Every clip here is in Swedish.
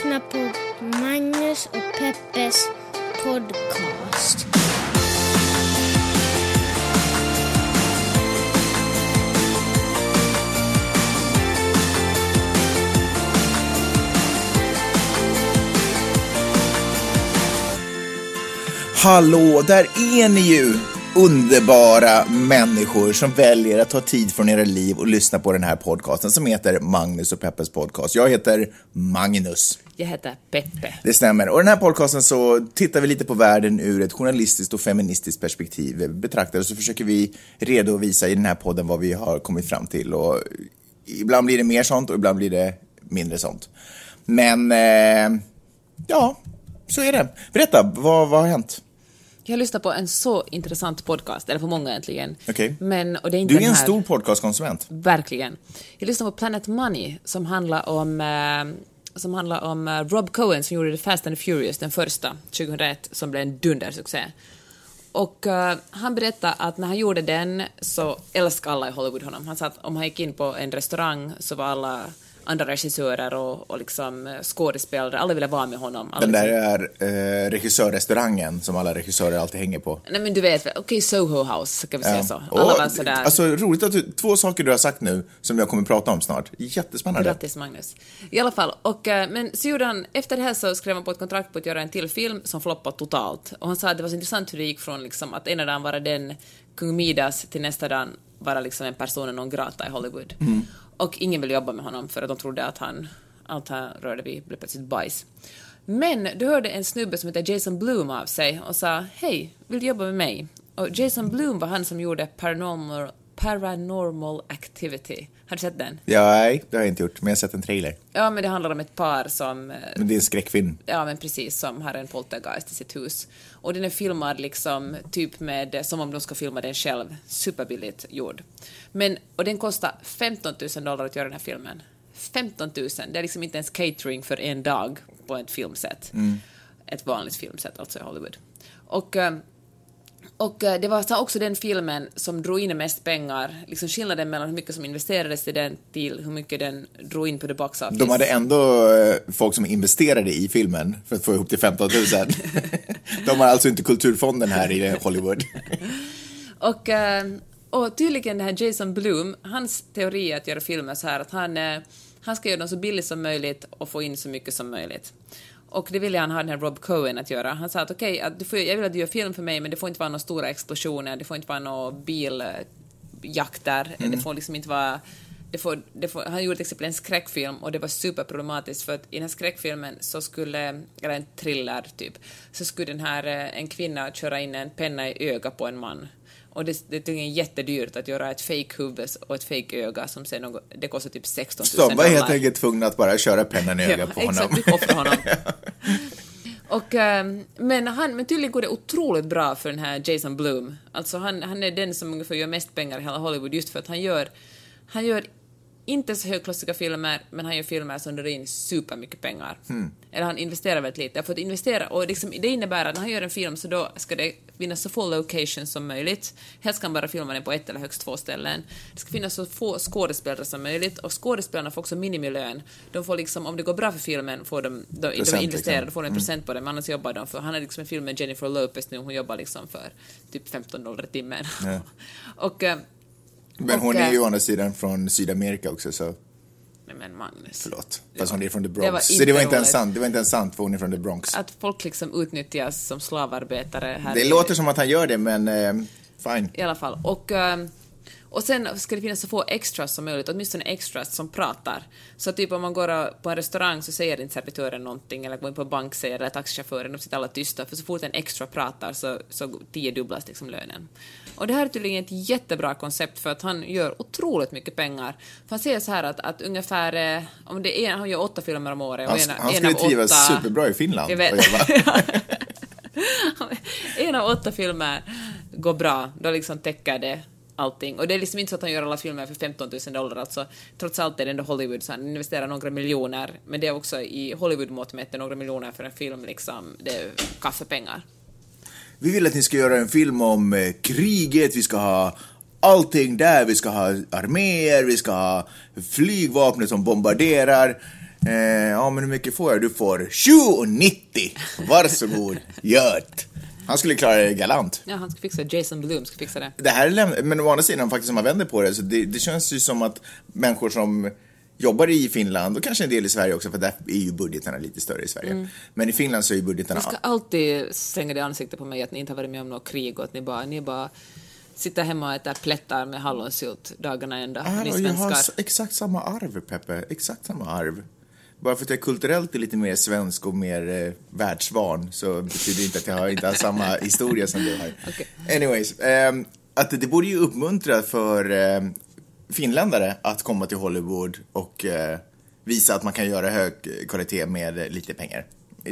lyssnar på Magnus och Peppes podcast. Hallå, där är ni ju! Underbara människor som väljer att ta tid från era liv och lyssna på den här podcasten som heter Magnus och Peppes podcast. Jag heter Magnus. Jag heter Peppe. Det stämmer. Och den här podcasten så tittar vi lite på världen ur ett journalistiskt och feministiskt perspektiv. Betraktar och så försöker vi redovisa i den här podden vad vi har kommit fram till. Och ibland blir det mer sånt och ibland blir det mindre sånt. Men, eh, ja, så är det. Berätta, vad, vad har hänt? Jag har lyssnat på en så intressant podcast, eller på många egentligen. Okej. Men, och det är inte Du är en här, stor podcastkonsument. Verkligen. Jag lyssnade på Planet Money som handlar om eh, som handlar om eh, Rob Cohen som gjorde The Fast and the Furious, den första, 2001, som blev en dundersuccé. Och eh, han berättade att när han gjorde den så älskade alla i Hollywood honom. Han sa att om han gick in på en restaurang så var alla andra regissörer och, och liksom eh, skådespelare, alla ville vara med honom. Alla Den där är eh, regissörrestaurangen som alla regissörer alltid hänger på. Nej men du vet okej Soho House kan vi säga så. Och, Alla var sådär, Alltså roligt att du, två saker du har sagt nu som jag kommer prata om snart. Jättespännande. grattis Magnus. I alla fall, och, eh, men så gjorde han, efter det här så skrev han på ett kontrakt på att göra en till film som floppade totalt. Och han sa att det var så intressant hur det gick från liksom att ena dagen vara den kung Midas till nästa dagen vara liksom en person non grata i Hollywood. Mm. Och ingen ville jobba med honom för att de trodde att han, allt han rörde vid blev plötsligt bajs. Men då hörde en snubbe som heter Jason Bloom av sig och sa hej, vill du jobba med mig? Och Jason Bloom var han som gjorde Paranormal, Paranormal Activity. Har du sett den? Ja, nej, det har jag inte gjort, men jag har sett en trailer. Ja, men det handlar om ett par som, eh, Men det är en skräckfilm. ja men precis, som har en poltergeist i sitt hus. Och den är filmad liksom typ med, som om de ska filma den själv, superbilligt gjord. Men, och den kostar 15 000 dollar att göra den här filmen. 15 000, det är liksom inte ens catering för en dag på ett filmset. Ett vanligt filmset alltså i Hollywood. Och eh, och eh, det var så också den filmen som drog in mest pengar, liksom skillnaden mellan hur mycket som investerades i den till hur mycket den drog in på the box office. De hade ändå eh, folk som investerade i filmen för att få ihop till 15 000. De har alltså inte kulturfonden här i Hollywood. Och, eh, och tydligen den här Jason Blum, hans teori att göra filmer så här att han, han ska göra dem så billigt som möjligt och få in så mycket som möjligt. Och det ville han ha den här Rob Cohen att göra. Han sa att okej, att du får, jag vill att du gör film för mig men det får inte vara några stora explosioner, det får inte vara några biljakter, det får liksom inte vara det får, det får, han gjorde till exempel en skräckfilm och det var superproblematiskt för att i den här skräckfilmen så skulle, eller en thriller typ, så skulle den här, eh, en kvinna köra in en penna i öga på en man. Och det, det är jättedyrt att göra ett fake huvud och ett fake öga som sen något, det kostar typ 16 000 Så de var dollar. helt enkelt tvungna att bara köra pennan i ögat på honom. Exakt, vi offrar honom. Och, ehm, men, han, men tydligen går det otroligt bra för den här Jason Blum. Alltså han, han är den som ungefär gör mest pengar i hela Hollywood just för att han gör, han gör inte så högklassiga filmer, men han gör filmer som drar in supermycket pengar. Eller han investerar väldigt lite. För att investera, och liksom, det innebär att när han gör en film så då ska det finnas så få locations som möjligt. Helst kan bara filma den på ett eller högst två ställen. Det ska finnas så få skådespelare som möjligt och skådespelarna får också minimilön. De får liksom, om det går bra för filmen får de, de, de investerar, liksom. då får de en procent på det, men annars jobbar de för, han har liksom en film med Jennifer Lopez nu, hon jobbar liksom för typ 15 dollar i timmen. och, eh, Men hon Och, är ju eh, å andra sidan från Sydamerika också, så nej men Magnus. förlåt. Det Fast hon är från the det Bronx. var så det var inte ens sant, det var inte ens sant för hon är från the Bronx. Att folk liksom utnyttjas som slavarbetare här Det i- låter som att han gör det, men eh, fine. i alla fall. Och, ehm, och sen ska det finnas så få extras som möjligt, åtminstone extras som pratar. Så typ om man går på en restaurang så säger inte servitören någonting, eller går in på en bank säger eller taxichauffören, de sitter alla tysta, för så fort en extra pratar så, så tiodubblas liksom lönen. Och det här är tydligen ett jättebra koncept för att han gör otroligt mycket pengar. För han säger så här att, att ungefär, eh, om det är, han gör åtta filmer om året och Han, en, han en skulle av trivas åtta, superbra i Finland. Jag vet. en av åtta filmer går bra, då liksom täcker det allting. Och det är liksom inte så att han gör alla filmer för 15 000 dollar, alltså trots allt är det ändå Hollywood, så han investerar några miljoner, men det är också i Hollywood-mått mätt några miljoner för en film, liksom, det är kaffepengar. Vi vill att ni ska göra en film om eh, kriget, vi ska ha allting där, vi ska ha arméer, vi ska ha flygvapnet som bombarderar. Eh, ja, men hur mycket får jag? Du får 7,90! Varsågod, gör det. Han skulle klara det galant. Ja, han ska fixa Jason Blum ska fixa det. Det här är men å andra sidan faktiskt om man vänder på det, så det, det känns ju som att människor som jobbar i Finland och kanske en del i Sverige också, för där är ju budgetarna lite större i Sverige. Men i Finland så är ju budgetarna... Ni ska alltid slänga det i ansiktet på mig att ni inte har varit med om något krig och att ni bara, ni bara sitter hemma och äter plättar med hallonsylt dagarna ända, Ah, ni och jag har svenskar. exakt samma arv, Peppe. Exakt samma arv. Bara för att jag kulturellt är lite mer svensk och mer eh, världsvan så betyder det inte att jag har, inte har samma historia som du har. Okej. Anyways, ehm, att det, det borde ju uppmuntra för eh, finländare att komma till Hollywood och eh, visa att man kan göra hög kvalitet med eh, lite pengar.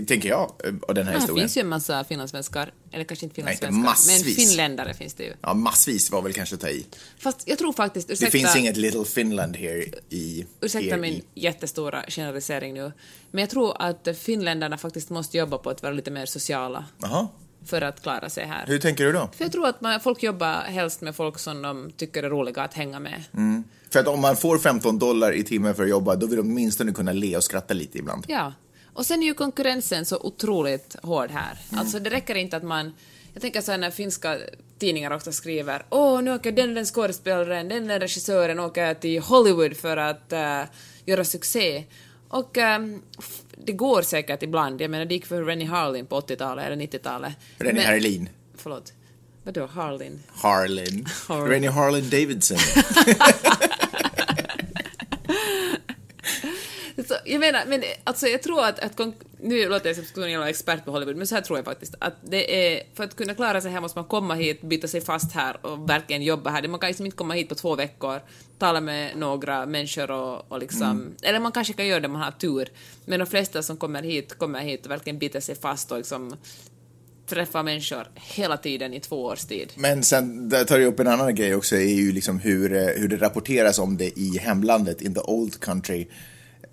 Tänker jag, av den här Ja, det historien. finns ju en massa finlandssvenskar, eller kanske inte Nej, inte finlandssvenskar, men massvis. finländare finns det ju. Ja, massvis var väl kanske att ta i. Fast jag tror faktiskt, Det ursäkta, finns inget Little Finland här i... ursäkta min i. jättestora generalisering nu, men jag tror att finländarna faktiskt måste jobba på att vara lite mer sociala Jaha, för att klara sig här. hur tänker du då? För jag tror att man, folk jobbar helst med folk som de tycker är roliga att hänga med. Mm. För att om man får 15 dollar i timmen för att jobba, då vill de åtminstone kunna le och skratta lite ibland. Ja. Och sen är ju konkurrensen så otroligt hård här. Mm. Alltså det räcker inte att man... Jag tänker så här när finska tidningar ofta skriver åh, nu åker den, den skådespelaren, den, den regissören åker till Hollywood för att eh, göra succé. Och f- det går säkert ibland. Jag menar, det gick för Rennie Harlin på 80-talet eller 90-talet. Rennie Men- Harlin. Förlåt. Vadå Harlin? Harlin. Harlin. Rennie Harlin Davidson. Så, jag menar, men alltså jag tror att, att nu låter jag som skulle vara expert på Hollywood, men så här tror jag faktiskt att det är, för att kunna klara sig här måste man komma hit, byta sig fast här och verkligen jobba här. Man kan liksom inte komma hit på två veckor, tala med några människor och, och liksom, eller man kanske kan göra det om man har tur, men de flesta som kommer hit kommer hit och verkligen biter sig fast och liksom träffa människor hela tiden i två års tid. Men sen, där tar jag upp en annan grej också, är ju liksom hur, eh, hur det rapporteras om det i hemlandet, in the old country.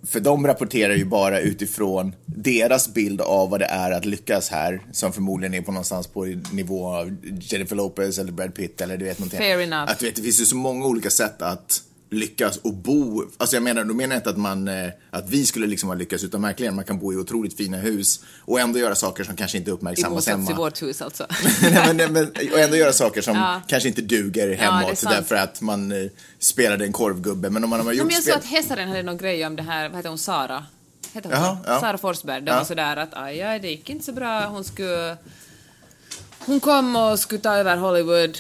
För de rapporterar ju bara utifrån deras bild av vad det är att lyckas här, som förmodligen är på någonstans på nivå av Jennifer Lopez eller Brad Pitt eller du vet någonting. Fair enough. Att du vet, det finns ju så många olika sätt att lyckas och bo. Alltså jag menar, då menar jag inte att man, eh, att vi skulle liksom ha lyckats, utan verkligen man kan bo i otroligt fina hus och ändå göra saker som kanske inte I uppmärksammas motsats hemma. till vårt hus alltså. Nej, men, men, och ändå göra saker som Ja. kanske inte duger det är hemåt sant. därför att man eh, spelade en korvgubbe. Men om man har Ja, gjort men jag spel... såg att Hesaren hade någon grej om det här, vad heter hon, Sara? Heter hon Jaha, ja. Sara Forsberg. De Ja. var sådär att aj, aj, det gick inte så bra, hon skulle... Hon kom och skulle ta över Hollywood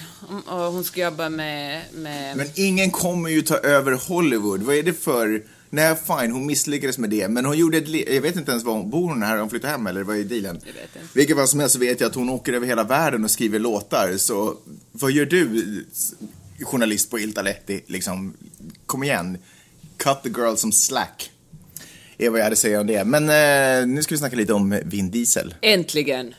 och hon skulle jobba med... med Men ingen kommer ju ta över Hollywood. Vad är det för... Nej, fine, hon misslyckades med det. Men hon gjorde ett... Jag vet inte ens var hon... Bor hon här? Hon flyttat hem eller vad är dealen? Jag vet inte. Vilket fall som helst så vet jag att hon åker över hela världen och skriver låtar. Så vad gör du, journalist på Iltalehti? Liksom, kom igen. Cut the girl some slack. Är vad jag hade att säga om det. Men eh, nu ska vi snacka lite om Vin Diesel. Äntligen!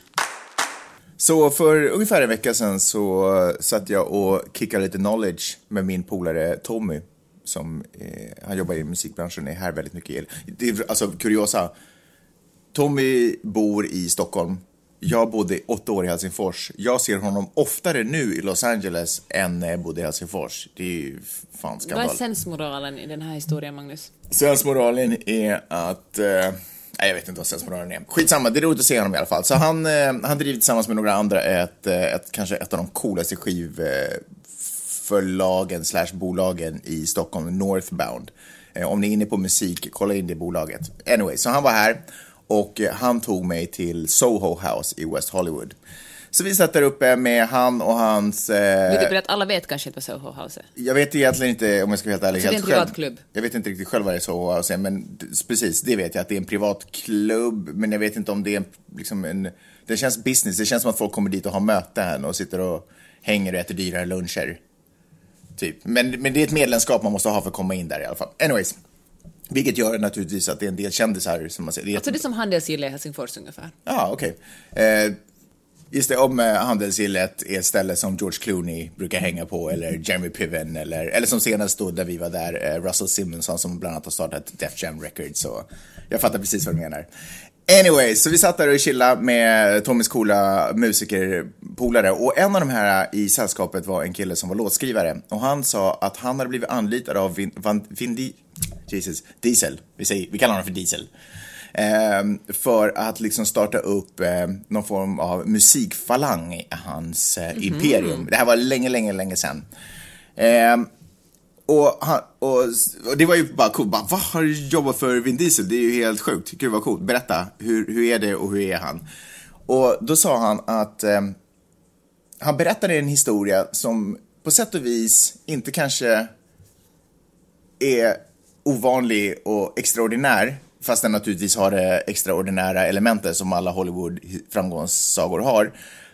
Så för ungefär en vecka sedan så satt jag och kickade lite knowledge med min polare Tommy. Som, eh, han jobbar i musikbranschen, är här väldigt mycket. Det är, alltså kuriosa. Tommy bor i Stockholm. Jag bodde åtta år i Helsingfors. Jag ser honom oftare nu i Los Angeles än när jag bodde i Helsingfors. Det är ju fan Vad är skandal. sensmoralen i den här historien, Magnus? Sensmoralen är att... Eh, nej, jag vet inte vad sensmoralen är. Skitsamma, det är roligt att se honom i alla fall. Så han, eh, han driver tillsammans med några andra ett, eh, ett, kanske ett av de coolaste skivförlagen slash bolagen i Stockholm, Northbound. Eh, om ni är inne på musik, kolla in det bolaget. Anyway, så han var här och eh, han tog mig till Soho House i West Hollywood. Så vi satt där uppe med han och hans... Eh, Vilket betyder att alla vet kanske inte vad Soho House är. jag vet egentligen inte, om jag ska vara helt ärlig, Så det är en privat själv. klubb? Jag vet inte riktigt själv vad det är så att säga, men precis, det vet jag att det är en privat klubb, men jag vet inte om det är en, liksom en, det känns business, det känns som att folk kommer dit och har möten och sitter och hänger och äter dyrare luncher. Typ. Men, men det är ett medlemskap man måste ha för att komma in där i alla fall. Anyways. Vilket gör naturligtvis att det är en del kändisar som man säger. Det är Alltså det är som Handelsgille i Helsingfors ungefär. Ja, okej. Eh, just det, om eh, Handelsgillet är ett ställe som George Clooney brukar hänga på, eller Jeremy Piven, eller, eller som senast då, där vi var där, eh, Russell Simmonsson som bland annat har startat Def Jam Records, så jag fattar precis vad du menar. Anyway, så vi satt där och chillade med Tommys coola musikerpolare och en av de här i sällskapet var en kille som var låtskrivare och han sa att han hade blivit anlitad av Vin, Van, Vin, Di- Jesus, Diesel. Vi, säger, vi kallar honom för Diesel. Ehm, för att liksom starta upp eh, någon form av musikfalang i hans eh, imperium. Det här var länge, länge, länge sedan. Ehm, och, han, och, och, det var ju bara coolt. Bara, Vad har du jobbat för Vin Diesel? Det är ju helt sjukt. Det var coolt? Berätta, hur, hur är det och hur är han? Och då sa han att eh, han berättade en historia som på sätt och vis inte kanske är ovanlig och extraordinär, fast den naturligtvis har det extraordinära elementet som alla Hollywood framgångssagor har,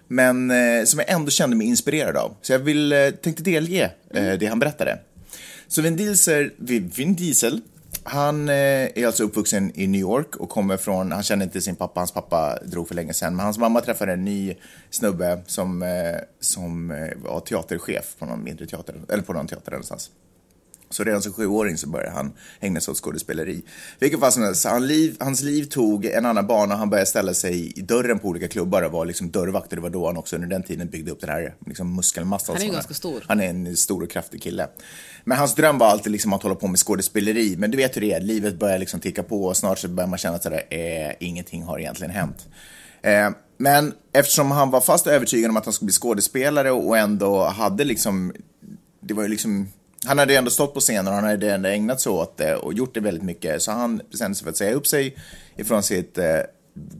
men eh, som jag ändå kände mig inspirerad av. Så jag vill, eh, tänkte delge eh, det han berättade. Så Vin Diesel, Vin Diesel han eh, är alltså uppvuxen i New York och kommer från, han känner inte sin pappa, hans pappa drog för länge sedan, men hans mamma träffade en ny snubbe som, eh, som eh, var teaterchef på någon mindre teater, eller på någon teater någonstans. Så redan som sjuåring så började han ägna sig åt skådespeleri. Vilket fall som helst, han liv, hans liv tog en annan bana. Han började ställa sig i dörren på olika klubbar och var liksom dörrvakt. det var då han också under den tiden byggde upp den här liksom muskelmassan. Han är ju ganska stor. Han är en stor och kraftig kille. Men hans dröm var alltid liksom att hålla på med skådespeleri. Men du vet hur det är, livet börjar liksom ticka på och snart så börjar man känna att sådär, eh, ingenting har egentligen hänt. Eh, men eftersom han var fast övertygad om att han skulle bli skådespelare och ändå hade liksom, det var ju liksom han hade ändå stått på scenen och han hade ändå ägnat sig åt det och gjort det väldigt mycket. Så han bestämde sig för att säga upp sig ifrån sitt eh,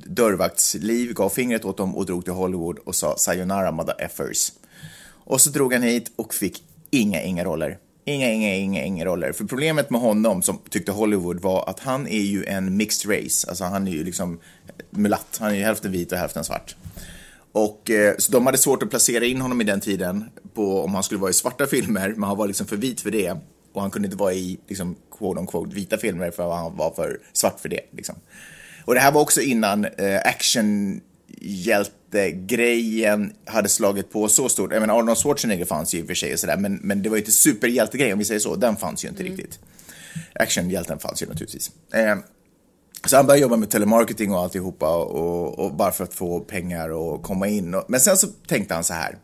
dörrvaktsliv, gav fingret åt dem och drog till Hollywood och sa sayonara mother effers. Och så drog han hit och fick inga, inga roller. Inga, inga, inga, inga roller. För problemet med honom som tyckte Hollywood var att han är ju en mixed race. Alltså han är ju liksom mulatt. Han är ju hälften vit och hälften svart. Och, eh, så de hade svårt att placera in honom i den tiden på om han skulle vara i svarta filmer, men han var liksom för vit för det. Och han kunde inte vara i, liksom, quote on quote, vita filmer för han var för svart för det. Liksom. Och det här var också innan eh, actionhjältegrejen hade slagit på så stort. Jag menar, Arnold Schwarzenegger fanns ju i och för sig och sådär, men, men det var ju inte superhjältegrej om vi säger så. Den fanns ju inte mm. riktigt. Actionhjälten fanns ju naturligtvis. Eh, så han började jobba med telemarketing och alltihopa och, och, bara för att få pengar och komma in. Men sen så tänkte han så här.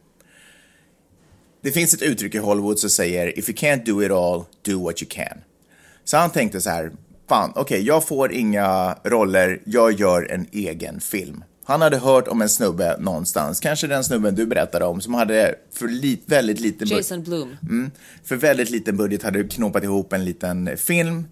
Det finns ett uttryck i Hollywood som säger if you can't do it all, do what you can. Så han tänkte så här, fan, okej, okay, jag får inga roller, jag gör en egen film. Han hade hört om en snubbe någonstans, kanske den snubben du berättade om, som hade för li väldigt liten budget. Jason Blum. Mm, för väldigt liten budget hade knåpat ihop en liten film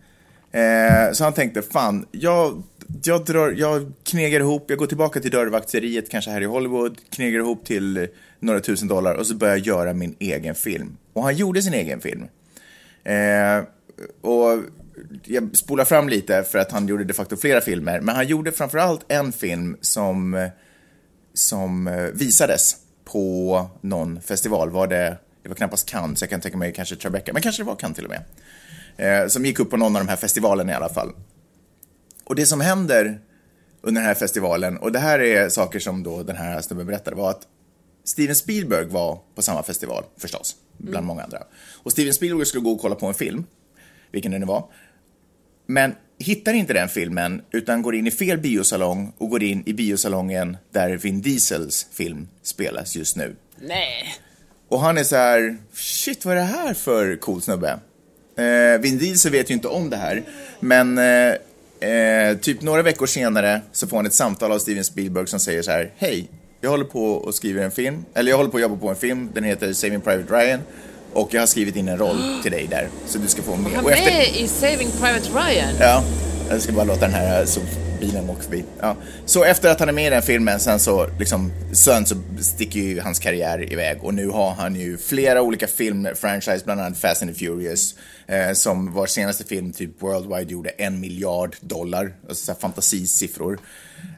Eh, så han tänkte, fan, jag, jag, drar, jag knegar ihop, jag går tillbaka till dörrvakteriet, kanske här i Hollywood, knegar ihop till några tusen dollar och så börjar jag göra min egen film. Och han gjorde sin egen film. Eh, och jag spolar fram lite för att han gjorde de facto flera filmer, men han gjorde framförallt en film som, som eh, visades på någon festival. Var det, det var knappast Cannes, så jag kan tänka mig kanske Tribeca, men kanske det var Cannes till och med. Eh, som gick upp på någon av de här festivalerna i alla fall. Och det som händer under den här festivalen, och det här är saker som då den här snubben berättade, var att Steven Spielberg var på samma festival, förstås, bland mm. många andra. Och Steven Spielberg skulle gå och kolla på en film, vilken det nu var. Men hittar inte den filmen, utan går in i fel biosalong och går in i biosalongen där Vin Diesels film spelas just nu. Nej. Och han är så här, shit vad är det här för cool snubbe? Eh, Vin Diesel vet ju inte om det här, men eh, eh, typ några veckor senare så får han ett samtal av Steven Spielberg som säger så här, hej, jag håller på och skriver en film, eller jag håller på att jobba på en film, den heter Saving Private Ryan. Och jag har skrivit in en roll till dig där, så du ska få med. Han är efter... i Saving Private Ryan? Ja, jag ska bara låta den här så bilen åker förbi. Ja. Så efter att han är med i den filmen, sen så, liksom, sen så sticker ju hans karriär iväg och nu har han ju flera olika filmfranchise, bland annat Fast and the Furious, eh, som var senaste film, typ Worldwide, gjorde en miljard dollar, alltså så fantasisiffror.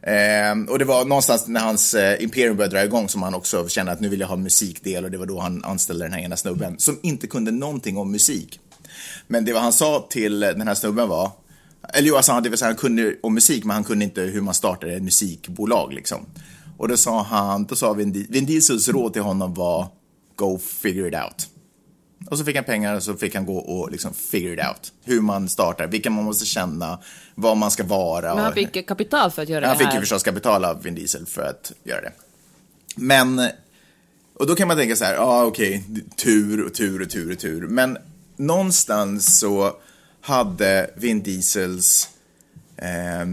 Eh, och det var någonstans när hans eh, imperium började dra igång som han också kände att nu vill jag ha musikdel och det var då han anställde den här ena snubben som inte kunde någonting om musik. Men det vad han sa till den här snubben var eller jo, alltså, det vill säga, han kunde om musik, men han kunde inte hur man startade ett musikbolag liksom. Och då sa han, då sa Vin, Vin Diesels råd till honom var Go figure it out. Och så fick han pengar och så fick han gå och liksom figure it out. Hur man startar, vilka man måste känna, vad man ska vara. Men han fick kapital för att göra det här? Han fick ju förstås kapital av Vin Diesel för att göra det. Men, och då kan man tänka så här, ja ah, okej, okay, tur och tur och tur och tur. Men någonstans så hade Vin Diesels eh,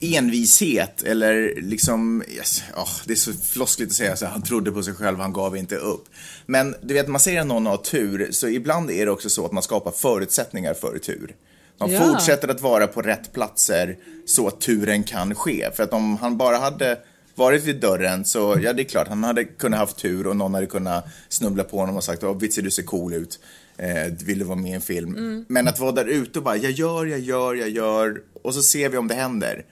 envishet eller liksom, yes, oh, det är så floskligt att säga så han trodde på sig själv, han gav inte upp. Men du vet, man säger att någon har tur, så ibland är det också så att man skapar förutsättningar för tur. Man Ja. fortsätter att vara på rätt platser så att turen kan ske. För att om han bara hade varit vid dörren så, ja det är klart, han hade kunnat haft tur och någon hade kunnat snubbla på honom och sagt, åh Vitsi du ser cool ut, eh, vill du vara med i en film? Men att vara där ute och bara, jag gör, jag gör, jag gör och så ser vi om det händer.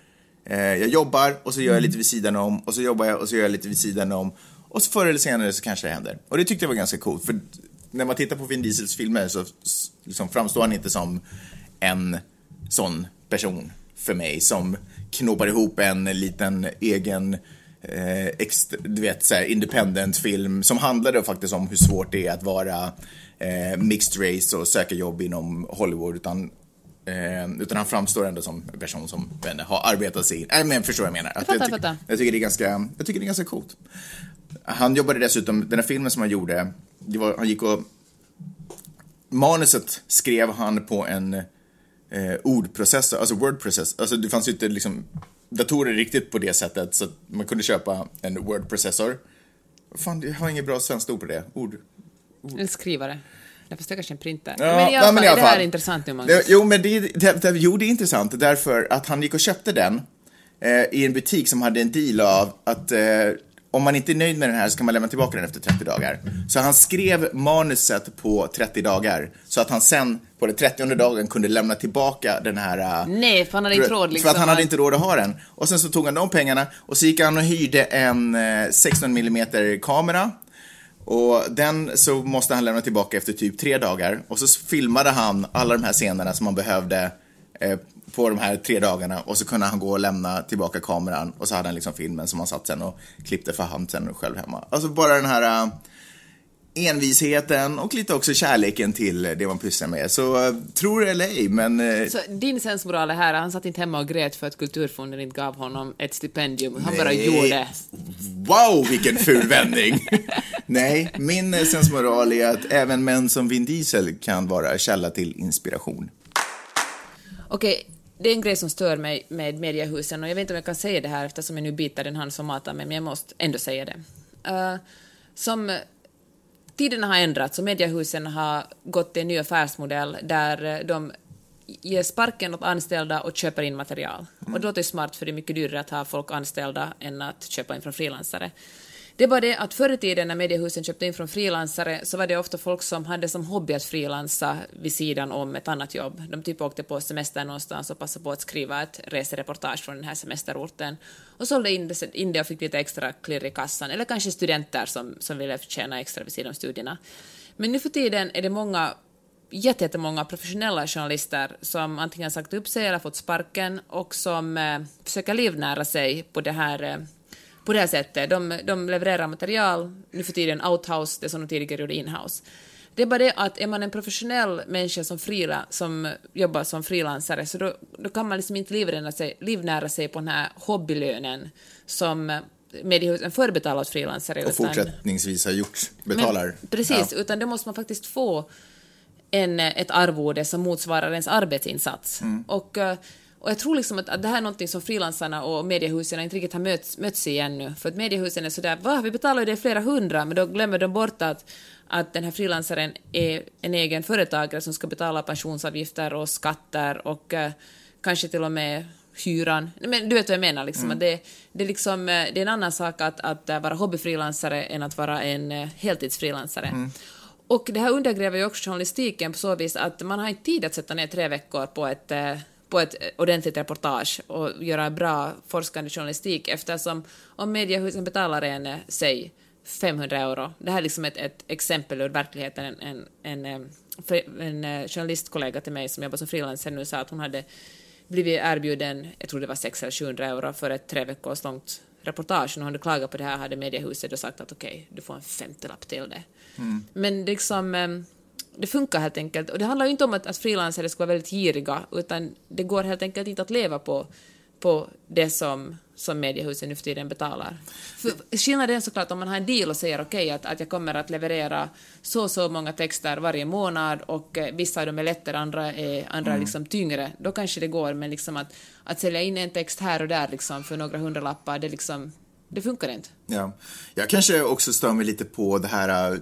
Eh, jag jobbar och så gör jag lite vid sidan om och så jobbar jag och så gör jag lite vid sidan om och så förr eller senare så kanske det händer. Och det tyckte jag var ganska coolt för när man tittar på Vin Diesels filmer så liksom framstår han inte som en sån person för mig som knåpar ihop en liten egen eh, extra, du vet, så här, independent film som handlade faktiskt om hur svårt det är att vara eh, mixed race och söka jobb inom Hollywood utan Eh, utan han framstår ändå som en person som jag inte, har arbetat sig in. Nej, men förstår vad jag menar. Att fattar, jag, tyck- jag, tycker det är ganska, jag tycker det är ganska coolt. Han jobbade dessutom, den här filmen som han gjorde, var, han gick och... Manuset skrev han på en eh, ordprocessor, alltså wordprocessor. Alltså det fanns ju inte liksom datorer riktigt på det sättet så att man kunde köpa en wordprocessor. Fan, jag har inget bra svenskt ord på det. Ord. En skrivare. Jag förstår kanske en printer. Ja, men i alla fall, men i alla det här fall. är intressant nu, Det, Magnus. jo, men det, det, det, jo, det är intressant därför att han gick och köpte den eh, i en butik som hade en deal av att eh, om man inte är nöjd med den här så kan man lämna tillbaka den efter 30 dagar. Så han skrev manuset på 30 dagar så att han sen på den 30 dagen kunde lämna tillbaka den här eh, Nej, för han hade inte råd liksom. för att han hade att- inte råd att ha den. Och sen så tog han de pengarna och så gick han och hyrde en eh, 16 mm kamera. Och den så måste han lämna tillbaka efter typ tre dagar. Och så filmade han alla de här scenerna som han behövde eh, på de här tre dagarna. Och så kunde han gå och lämna tillbaka kameran. Och så hade han liksom filmen som han satt sen och klippte för hand sen själv hemma. Alltså bara den här eh, envisheten och lite också kärleken till det man pysslar med. Så eh, tro det eller ej, men eh, Så din sensmoral är här, han satt inte hemma och grät för att Kulturfonden inte gav honom ett stipendium. Han bara Nej. gjorde. Wow, vilken ful vändning! Nej, min eh, sensmoral är att även män som Vin Diesel kan vara källa till inspiration. Okej, det är en grej som stör mig med mediehusen och jag vet inte om jag kan säga det här eftersom jag nu biter den hand som matar mig, men jag måste ändå säga det. Eh, som tiderna har ändrats och mediehusen har gått till en ny affärsmodell där eh, de ger sparken åt anställda och köper in material. Och det låter ju smart för det är mycket dyrare att ha folk anställda än att köpa in från frilansare. Det är bara det att förr i tiden när mediehusen köpte in från frilansare så var det ofta folk som hade som hobby att frilansa vid sidan om ett annat jobb. De typ åkte på semester någonstans och passade på att skriva ett resereportage från den här semesterorten och sålde in det, och fick lite extra klirr i kassan. Eller kanske studenter som, som ville tjäna extra vid sidan om studierna. Men nu för tiden är det många jättemånga professionella journalister som antingen sagt upp sig eller fått sparken och som eh, försöker livnära sig på det här eh, på det här sättet. De, de levererar material, nu för tiden outhouse, det som de tidigare gjorde inhouse. Det är bara det att är man en professionell människa som, frila, som jobbar som frilansare så då, då kan man liksom inte livnära sig, livnära sig på den här hobbylönen som eh, mediehusen förr betalade åt frilansare. Och fortsättningsvis har gjort, betalar. men, precis, Ja. utan det måste man faktiskt få en, ett arvode som motsvarar ens arbetsinsats. Mm. Och, eh, och jag tror liksom att, att det här är någonting som frilansarna och mediehusen inte riktigt har mötts, mötts i ännu. För att mediehusen är sådär, va, vi betalar ju det flera hundra, men då glömmer de bort att, att den här frilansaren är en egen företagare som ska betala pensionsavgifter och skatter och eh, kanske till och med hyran. Men du vet vad jag menar, liksom, att det, det, är liksom, eh, det är en annan sak att, att eh, vara hobbyfrilansare än att vara en eh, heltidsfrilansare. Och det här undergräver ju också journalistiken på så vis att man har inte tid att sätta ner tre veckor på ett, på ett ordentligt reportage och göra bra forskande journalistik eftersom om mediehusen betalar en, säg 500 euro, det här är liksom ett, ett exempel ur verkligheten, en, en, en, eh, en eh, journalistkollega till mig som jobbar som frilansare nu sa att hon hade blivit erbjuden, jag tror det var 600 eller 700 euro för ett tre veckors långt reportage. När hon hade klagat på det här hade mediehuset då sagt att okej, du får en femtiolapp till det. Men liksom, em, det funkar helt enkelt. Och det handlar ju inte om att, att frilansare ska vara väldigt giriga, utan det går helt enkelt inte att leva på, på det som som mediehusen nu för tiden betalar. För skillnaden är såklart om man har en deal och säger okej okay, att, att jag kommer att leverera så och så många texter varje månad och eh, vissa av dem är lättare, andra är, andra mm. liksom tyngre, då kanske det går, men liksom att, att sälja in en text här och där liksom för några hundralappar, det liksom det funkar inte. Ja. Jag kanske också stör mig lite på det här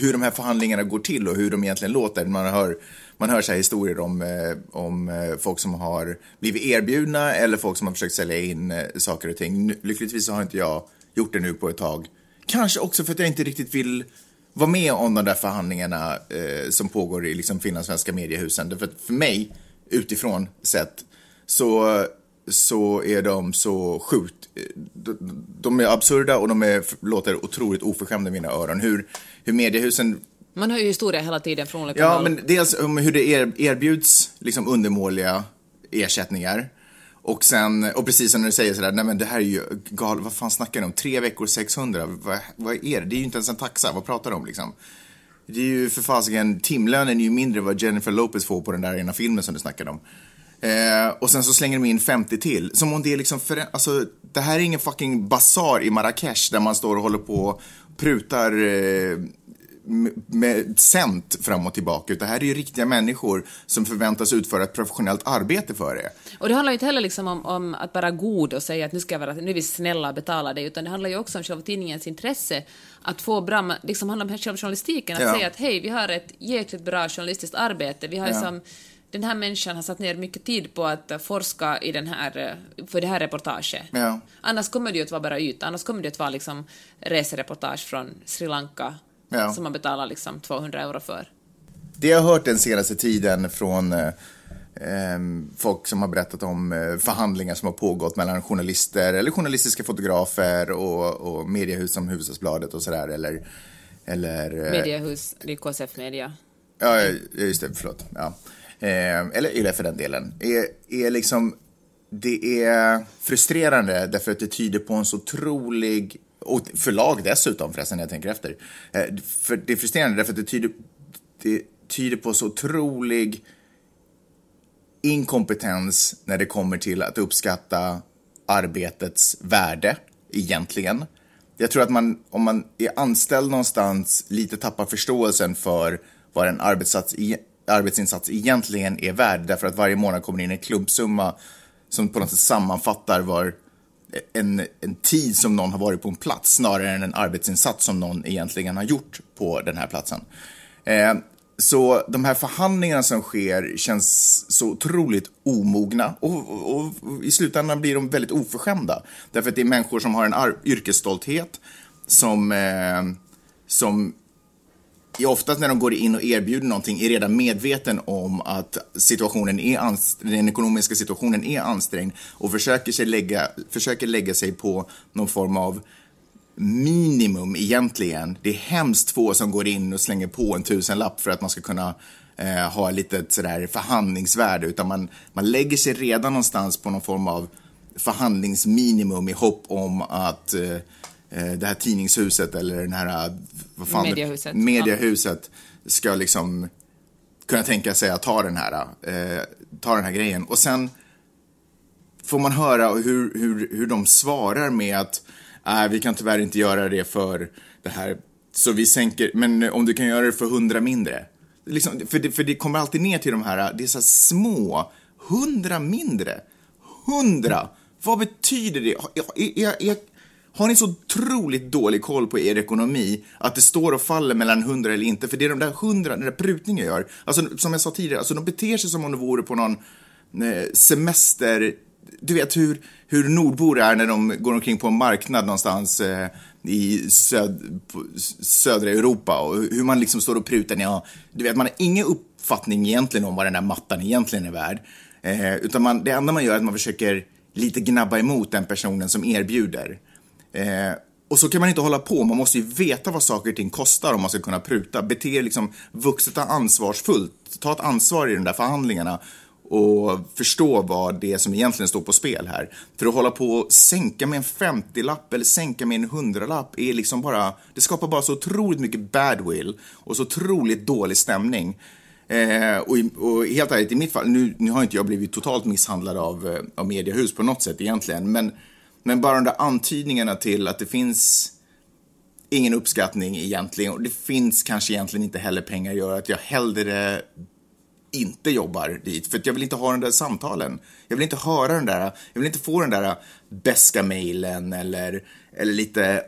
hur de här förhandlingarna går till och hur de egentligen låter. Man hör, man hör så historier om, eh, om eh, folk som har blivit erbjudna eller folk som har försökt sälja in eh, saker och ting. Lyckligtvis har inte jag gjort det nu på ett tag. Kanske också för att jag inte riktigt vill vara med om de där förhandlingarna eh, som pågår i liksom finlandssvenska mediehusen. Därför att för mig, utifrån sett, så så är de så sjukt... De är absurda och de är, låter otroligt oförskämda i mina öron. Hur, hur mediehusen... Man hör ju historia hela tiden från olika Ja, håll. men dels om hur det erbjuds liksom undermåliga ersättningar. Och sen, och precis som när du säger sådär, nej men det här är ju galet, vad fan snackar ni om? Tre veckor 600, vad, vad är det? Det är ju inte ens en taxa, vad pratar du om liksom? Det är ju för fasiken, timlönen är ju mindre vad Jennifer Lopez får på den där ena filmen som du snackade om. Eh, och sen så slänger de in 50 till. Som om det är liksom, för, alltså det här är ingen fucking basar i Marrakesh där man står och håller på och prutar eh, med cent fram och tillbaka. Utan här är ju riktiga människor som förväntas utföra ett professionellt arbete för det. Och det handlar ju inte heller liksom om, om, att vara god och säga att nu ska jag vara, nu är vi snälla och betala det, utan det handlar ju också om själva tidningens intresse att få bra, liksom handlar om själva journalistiken, att ja. säga att hej, vi har ett jäkligt bra journalistiskt arbete, vi har ja. liksom den här människan har satt ner mycket tid på att forska i den här, för det här reportaget. Ja. Annars kommer det ju att vara bara yta, annars kommer det att vara liksom resereportage från Sri Lanka ja. som man betalar liksom 200 euro för. Det jag har hört den senaste tiden från eh, ehm, folk som har berättat om eh, förhandlingar som har pågått mellan journalister eller journalistiska fotografer och, och mediehus som Hufvudstadsbladet och sådär eller, eller eh, Mediehus, det är KSF Media. Ja, just det, förlåt. Ja eh, eller Yle för den delen, är, är liksom, det är frustrerande därför att det tyder på en så otrolig, och förlag dessutom förresten när jag tänker efter, eh, för det är frustrerande därför att det tyder, det tyder på så otrolig inkompetens när det kommer till att uppskatta arbetets värde egentligen. Jag tror att man, om man är anställd någonstans, lite tappar förståelsen för vad en arbetssats e- arbetsinsats egentligen är värd. Därför att varje månad kommer in en klumpsumma som på något sätt sammanfattar var en, en tid som någon har varit på en plats snarare än en arbetsinsats som någon egentligen har gjort på den här platsen. Eh, så de här förhandlingarna som sker känns så otroligt omogna och, och, och, i slutändan blir de väldigt oförskämda. Därför att det är människor som har en yrkesstolthet som, eh, som oftast när de går in och erbjuder någonting är redan medveten om att situationen är den ekonomiska situationen är ansträngd och försöker, sig lägga, försöker lägga sig på någon form av minimum egentligen. Det är hemskt få som går in och slänger på en tusenlapp för att man ska kunna eh, ha ett litet sådär förhandlingsvärde utan man, man lägger sig redan någonstans på någon form av förhandlingsminimum i hopp om att Eh, det här tidningshuset eller den här, vad fan, mediehuset, mediehuset ja. ska liksom kunna tänka sig att ta den här, eh, ta den här grejen. Och sen får man höra hur, hur, hur de svarar med att äh, vi kan tyvärr inte göra det för det här, så vi sänker, men om du kan göra det för hundra mindre. Liksom, för, det, för det kommer alltid ner till de här, det är så små, hundra mindre. Hundra! Vad betyder det? Jag, jag, jag, har ni så otroligt dålig koll på er ekonomi att det står och faller mellan hundra eller inte? För det är de där hundra, den där prutningen gör. Alltså som jag sa tidigare, alltså de beter sig som om de vore på någon eh, semester du vet hur, hur nordbor är när de går omkring på en marknad någonstans eh, i söd, södra Europa och hur man liksom står och prutar. Ja, du vet, man har ingen uppfattning egentligen om vad den där mattan egentligen är värd. Eh, utan man, det enda man gör är att man försöker lite gnabba emot den personen som erbjuder. Eh, och så kan man inte hålla på. Man måste ju veta vad saker och ting kostar om man ska kunna pruta. Bete er liksom vuxet och ansvarsfullt. Ta ett ansvar i de där förhandlingarna och förstå vad det är som egentligen står på spel här. För att hålla på och sänka med en 50-lapp eller sänka med en 100-lapp är liksom bara, det skapar bara så otroligt mycket badwill och så otroligt dålig stämning. Eh, och, och helt ärligt, i mitt fall, nu, nu har inte jag blivit totalt misshandlad av, eh, av mediehus på något sätt egentligen, men, men bara de där antydningarna till att det finns ingen uppskattning egentligen och det finns kanske egentligen inte heller pengar gör att jag hellre inte jobbar dit. För att jag vill inte ha de där samtalen. Jag vill inte höra den där, jag vill inte få den där beska mejlen eller, eller lite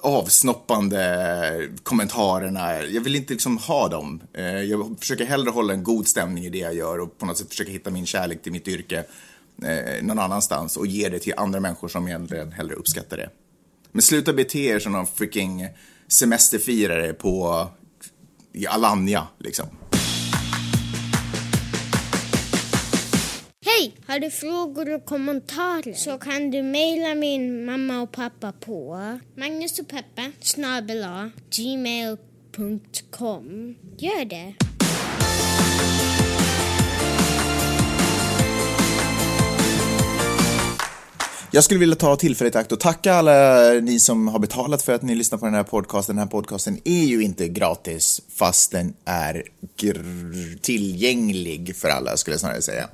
avsnoppande kommentarerna. Jag vill inte liksom ha dem. Eh, jag försöker hellre hålla en god stämning i det jag gör och på något sätt försöka hitta min kärlek till mitt yrke eh, någon annanstans och ge det till andra människor som egentligen hellre uppskattar det. Men sluta bete er som någon freaking semesterfirare på i Alanya, liksom. Hej! Har du frågor och kommentarer så kan du mejla min mamma och pappa på Magnus gmail.com. Gör det! Jag skulle vilja ta tillfället i akt och tacka alla ni som har betalat för att ni lyssnar på den här podcasten. Den här podcasten är ju inte gratis fast den är tillgänglig för alla skulle jag snarare säga.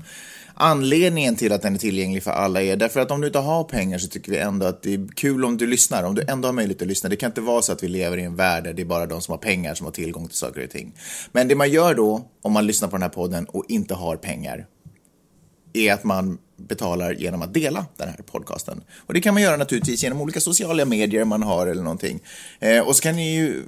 Anledningen till att den är tillgänglig för alla är därför att om du inte har pengar så tycker vi ändå att det är kul om du lyssnar, om du ändå har möjlighet att lyssna. Det kan inte vara så att vi lever i en värld där det är bara de som har pengar som har tillgång till saker och ting. Men det man gör då, om man lyssnar på den här podden och inte har pengar, är att man betalar genom att dela den här podcasten. Och det kan man göra naturligtvis genom olika sociala medier man har eller någonting. Eh, och så kan ni ju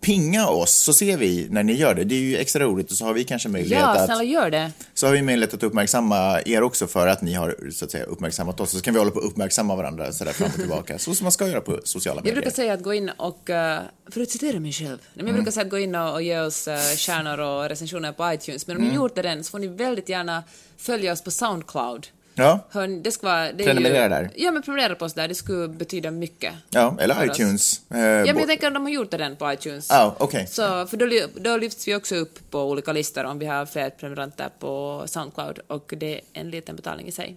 pinga oss så ser vi när ni gör det. Det är ju extra roligt och så har vi kanske möjlighet Ja, att... snälla gör det. Så har vi möjlighet att uppmärksamma er också för att ni har så att säga uppmärksammat oss. Så kan vi hålla på att uppmärksamma varandra sådär fram och tillbaka. Så som man ska göra på sociala Jag medier. brukar säga att gå in och, eh, för att citera mig själv, jag brukar säga att gå in och, ge oss uh, stjärnor och recensioner på iTunes, men om ni gjort det än så får ni väldigt gärna följa oss på Soundcloud. Ja, Hör, ni, det ska vara, det Prenumerera ju, där. Ja, men prenumerera på oss där, det skulle betyda mycket. ja eller iTunes. Eh, Ja, men jag tänker att de har gjort det redan på iTunes. Ja, okej. Så, för då, då lyfts vi också upp på olika listor om vi har fler prenumeranter på Soundcloud och det är en liten betalning i sig.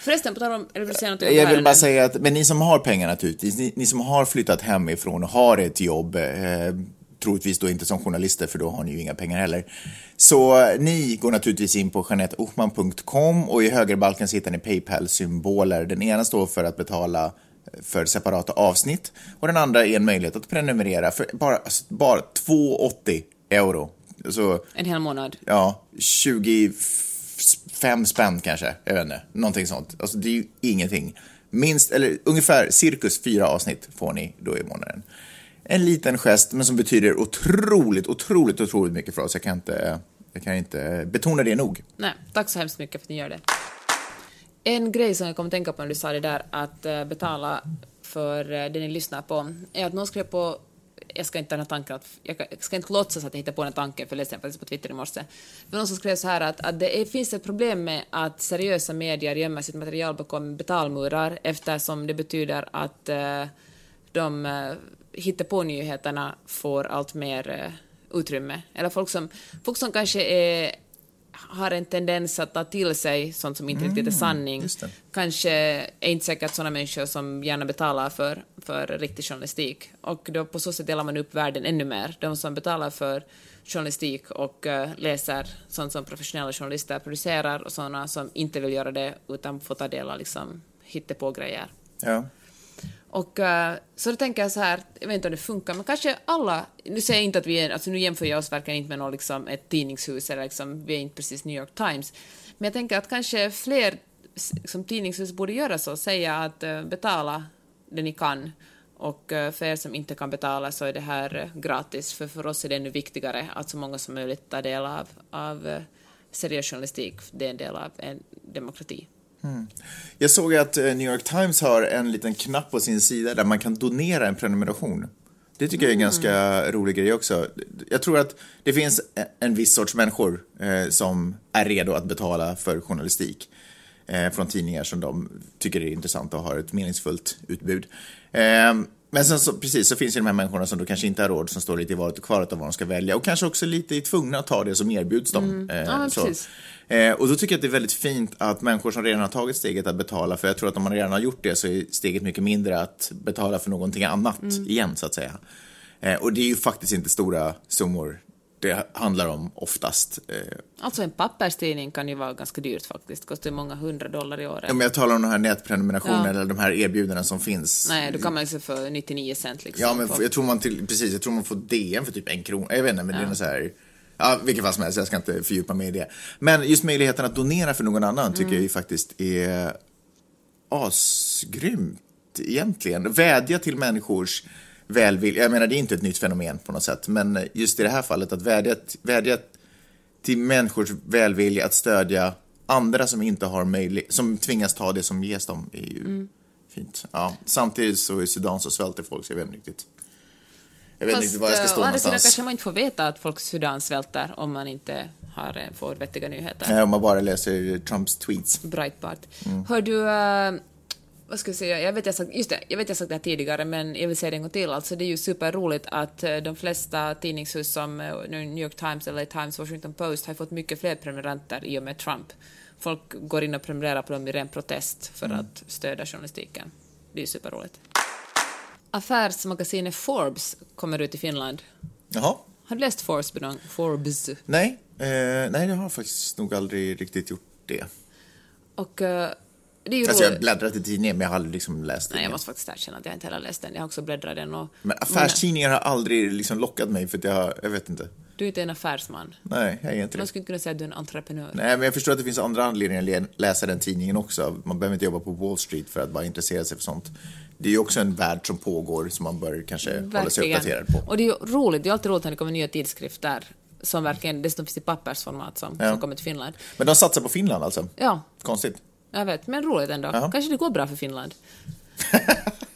Förresten, på tal om, eller vill säga något om Mm. Jag vill bara säga att, men ni som har pengar naturligtvis, ni, ni som har flyttat hemifrån och har ett jobb, eh, troligtvis då inte som journalister för då har ni ju inga pengar heller. Så eh, ni går naturligtvis in på janetteochman.com och i högerbalken så hittar ni Paypal-symboler. Den ena står för att betala eh, för separata avsnitt och den andra är en möjlighet att prenumerera för bara, alltså, bara 2,80 euro. Så En hel månad. ja, 25 spänn kanske, jag vet inte, någonting sånt. Alltså det är ju ingenting. Minst, eller ungefär cirkus fyra avsnitt får ni då i månaden. En liten gest, men som betyder otroligt, otroligt, otroligt mycket för oss. Jag kan inte, jag kan inte betona det nog. Nej, tack så hemskt mycket för att ni gör det. En grej som jag kom att tänka på när du sa det där att eh, betala för eh, det ni lyssnar på är att någon skrev på jag ska inte ta den här tanken, att, jag ska inte låtsas att jag hittar på den tanken, för jag läste den faktiskt på Twitter i morse. Det var någon som skrev så här att, att det är, finns ett problem med att seriösa medier gömmer sitt material bakom betalmurar eftersom det betyder att eh, de eh, på nyheterna får allt mer eh, utrymme. Eller folk som, folk som kanske är, har en tendens att ta till sig sånt som inte riktigt är sanning. just det. Kanske är inte säkert sådana människor som gärna betalar för, för riktig journalistik. Och då på så sätt delar man upp världen ännu mer. De som betalar för journalistik och eh, läser sånt som professionella journalister producerar och sådana som inte vill göra det utan får ta del av liksom, hittepå-grejer. Ja. Och äh, så då tänker jag så här, jag vet inte om det funkar, men kanske alla, nu säger jag inte att vi är, alltså nu jämför jag oss verkligen inte med något, liksom, ett tidningshus eller liksom, vi är inte precis New York Times, men jag tänker att kanske fler liksom, tidningshus borde göra så, säga att äh, betala det ni kan. Och äh, för er som inte kan betala så är det här gratis, för för oss är det ännu viktigare att så många som möjligt tar del av, av seriös journalistik, det är en del av en demokrati. Jag såg att eh, New York Times har en liten knapp på sin sida där man kan donera en prenumeration. Det tycker jag är en ganska rolig grej också. Jag tror att det finns e- en viss sorts människor eh, som är redo att betala för journalistik eh, från tidningar som de tycker är intressanta och har ett meningsfullt utbud. Eh, men sen så, precis, så finns ju de här människorna som då kanske inte har råd, som står lite i valet och kvalet av vad de ska välja och kanske också lite är tvungna att ta det som erbjuds dem. Eh, Ja, så. Eh, och då tycker jag att det är väldigt fint att människor som redan har tagit steget att betala, för jag tror att om man redan har gjort det så är steget mycket mindre att betala för någonting annat igen, så att säga. Eh, och det är ju faktiskt inte stora summor det handlar om oftast. Eh, Alltså en papperstidning kan ju vara ganska dyrt faktiskt, kostar ju många hundra dollar i året. om jag talar om de här nätprenumerationerna Ja. eller de här erbjudandena som finns. Nej, då kan man ju för 99 cent liksom. Ja, men på- jag tror man till, precis, jag tror man får DN för typ en krona. Jag vet inte, men det är så här. Ja, vilket fall som helst, jag ska inte fördjupa mig i det. Men just möjligheten att donera för någon annan tycker Mm. jag ju faktiskt är asgrymt egentligen. Vädja till människors välvilja. Jag menar, det är inte ett nytt fenomen på något sätt, men just i det här fallet att vädja, vädja till människors välvilja att stödja andra som inte har möjlighet, som tvingas ta det som ges dem är ju Mm. fint. Ja, samtidigt så i Sudan så svälter folk så jag vet inte riktigt. Jag vet inte riktigt var jag ska eh, stå å andra sidan kanske man inte får veta att folk i Sudan svälter om man inte har, eh, får vettiga nyheter. Nej, om man bara läser Trumps tweets. Breitbart. Mm. Hör du, eh, vad ska jag säga, jag vet jag sagt, just det, jag vet jag sagt det här tidigare men jag vill säga det en gång till, alltså det är ju superroligt att eh, de flesta tidningshus som eh, New York Times, LA Times, Washington Post har fått mycket fler prenumeranter i och med Trump. Folk går in och prenumererar på dem i ren protest för Mm. att stödja journalistiken. Det är ju superroligt. Affärsmagasinet Forbes kommer ut i Finland. Jaha. Har du läst Forbes? Forbes? Nej, eh, nej, jag har faktiskt nog aldrig riktigt gjort det. Och eh, det är ju Alltså jag har bläddrat i tidningen, men jag har aldrig liksom läst Nej, jag måste faktiskt erkänna att jag inte heller läst den. Jag har också bläddrat den och... Men affärstidningar har aldrig liksom lockat mig för att jag, jag vet inte. Du är inte en affärsman. Nej, jag är inte Man skulle inte kunna säga att du är en entreprenör. Nej, men jag förstår att det finns andra anledningar att läsa den tidningen också. Man behöver inte jobba på Wall Street för att bara intressera sig för sånt. Det är ju också en värld som pågår som man bör kanske hålla sig uppdaterad på. Och det är ju roligt, det är alltid roligt när det kommer nya tidskrifter som verkligen, dessutom finns i pappersformat som, Ja. som kommer till Finland. Men de satsar på Finland alltså? Ja, Konstigt. Jag vet, men roligt ändå. Jaha. Kanske det går bra för Finland.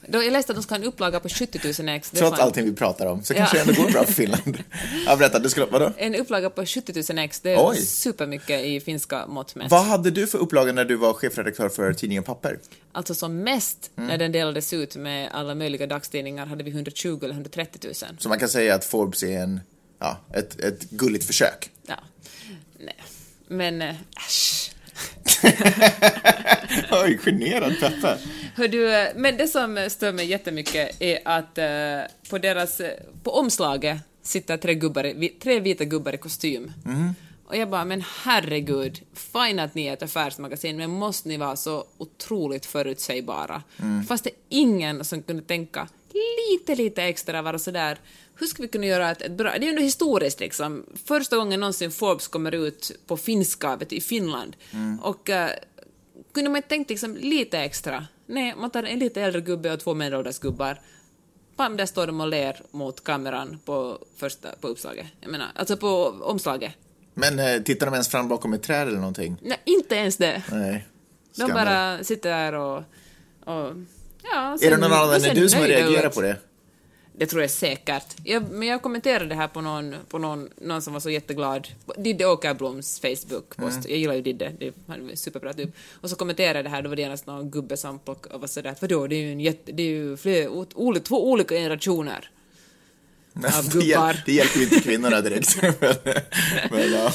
Då, jag läste att de ska ha en upplaga på 70 000 ex. Trots fan- allting vi pratar om så Ja. kanske det ändå går bra för Finland. Ja, berätta, du skulle, vadå? En upplaga på 70 000 ex, det är Oj. supermycket i finska mått mätt. Vad hade du för upplaga när du var chefredaktör för tidningen Papper? Alltså som mest, Mm. när den delades ut med alla möjliga dagstidningar, hade vi 120 eller 130 000. Så man kan säga att Forbes är en, ja, ett, ett gulligt försök. Ja. Nej. Men, äh, äsch. Oj, generad Peppe. Hör du, men det som stör mig jättemycket är att eh, på deras, eh, på omslaget sitter tre, gubbar, tre vita gubbar i kostym. Och jag bara, men herregud, fine att ni är ett affärsmagasin, men måste ni vara så otroligt förutsägbara? Fast det är ingen som kunde tänka lite, lite extra, vara sådär, hur ska vi kunna göra ett, ett bra... Det är ju ändå historiskt liksom. Första gången någonsin Forbes kommer ut på finska, vet i Finland. Och eh, kunde man inte tänkt liksom lite extra? Nej, man tar en lite äldre gubbe och två medelålders gubbar. Pam, där står de och ler mot kameran på första, på uppslaget. Jag menar, alltså på omslaget. Men eh, tittar de ens fram bakom ett träd eller någonting? Nej, inte ens det. Nej. De Skandal. bara sitter där och... och ja, Är sen- det någon annan än du som har reagerat på det? Det tror jag säkert. Jag, men jag kommenterade det här på någon, på någon, någon som var så jätteglad. Didde Åkerbloms Facebook-post. Jag gillar ju Didde, det är superbra typ. Och så kommenterade det här, då var det genast någon gubbe som plockade och var sådär, vadå, det är ju, en jätte, det är ju fler, o, två olika generationer. Av gubbar. det hjälper ju inte kvinnorna direkt. men, ja.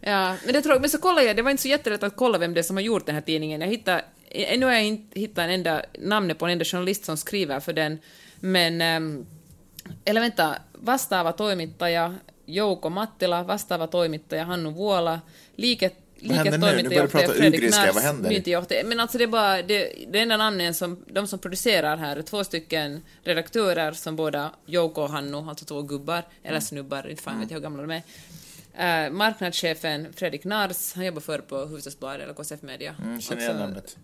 Ja, men det tror men så kollade jag, det var inte så jättelätt att kolla vem det är som har gjort den här tidningen. Jag hittade, ännu har jag inte hittat en enda, namnet på en enda journalist som skriver för den, men, ähm, eller vänta, vastaava toimittaja Jouko Mattila, vastaava toimittaja Hannu Vuola, liike, ugriska, vad händer? myyntijohtaja. Men alltså det är bara, det, det enda namnen som, de som producerar här, är två stycken redaktörer som båda, Jouko och Hannu, alltså två gubbar, eller snubbar, inte fan vet jag hur gamla de är. Uh, marknadschefen Fredrik Nars, han jobbar förr på Hufvudstadsbladet eller KSF Media. Mm, känner igen namnet.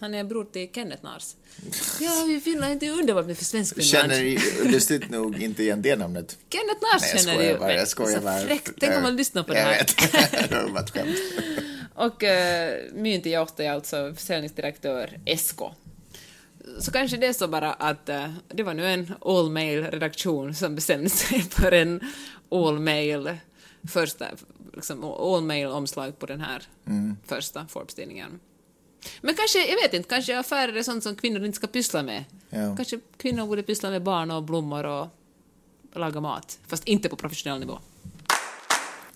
Han är bror till Kenneth Nars. Ja, i Finland, det är underbart med för svensk. Känner lustigt nog inte igen det namnet. Kenneth Nars Nej, jag känner skojar ju. bara. Jag skojar bara. fräckt. Tänk om man lyssnar på det jag här. vet. det var ett skämt. Och uh, myyntijohtaja, alltså försäljningsdirektör Esko. Så kanske det är så bara att eh, det var nu en all mail redaktion som bestämde sig för en all mail första, liksom all mail omslag på den här Mm. första Forbes-tidningen. Men kanske, jag vet inte, kanske affärer är sånt som kvinnor inte ska pyssla med. Ja. Kanske kvinnor borde pyssla med barn och blommor och laga mat, fast inte på professionell nivå.